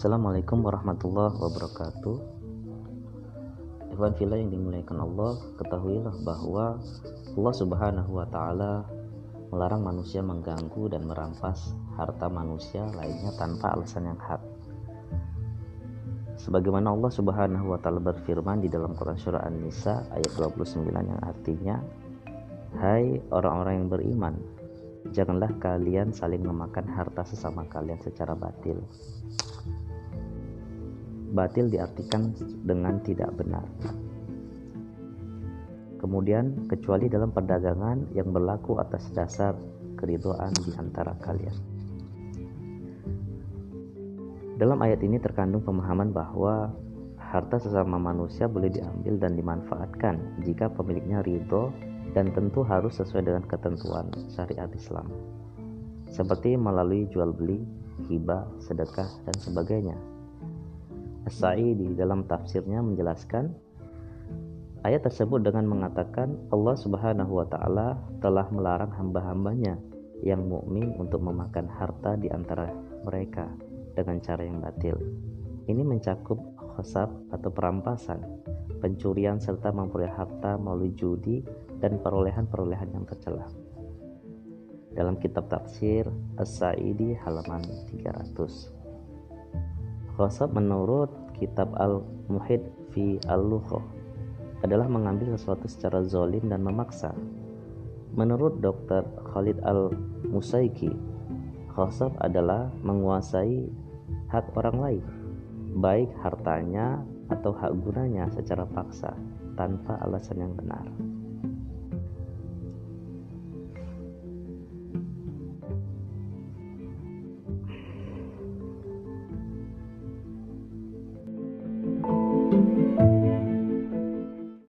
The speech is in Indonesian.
Assalamualaikum warahmatullahi wabarakatuh. Ikhwan Fila yang dimuliakan Allah Ketahuilah bahwa Allah subhanahu wa ta'ala Melarang manusia mengganggu dan merampas harta manusia lainnya tanpa alasan yang hak. Sebagaimana Allah subhanahu wa ta'ala berfirman di dalam Quran Surah An-Nisa ayat 29 yang artinya Hai orang-orang yang beriman Janganlah kalian saling memakan harta sesama kalian secara batil batil diartikan dengan tidak benar. Kemudian, kecuali dalam perdagangan yang berlaku atas dasar keridoan di antara kalian. Dalam ayat ini terkandung pemahaman bahwa harta sesama manusia boleh diambil dan dimanfaatkan jika pemiliknya ridho dan tentu harus sesuai dengan ketentuan syariat Islam. Seperti melalui jual beli, hibah, sedekah, dan sebagainya. As-Sa'idi dalam tafsirnya menjelaskan ayat tersebut dengan mengatakan Allah Subhanahu wa taala telah melarang hamba-hambanya yang mukmin untuk memakan harta di antara mereka dengan cara yang batil. Ini mencakup khosab atau perampasan, pencurian serta memperoleh harta melalui judi dan perolehan-perolehan yang tercela. Dalam kitab tafsir As-Sa'idi halaman 300. Ghasab menurut kitab Al-Muhid fi Al-Lughah adalah mengambil sesuatu secara zolim dan memaksa. Menurut Dr. Khalid Al-Musaiki, ghasab adalah menguasai hak orang lain, baik hartanya atau hak gunanya secara paksa tanpa alasan yang benar.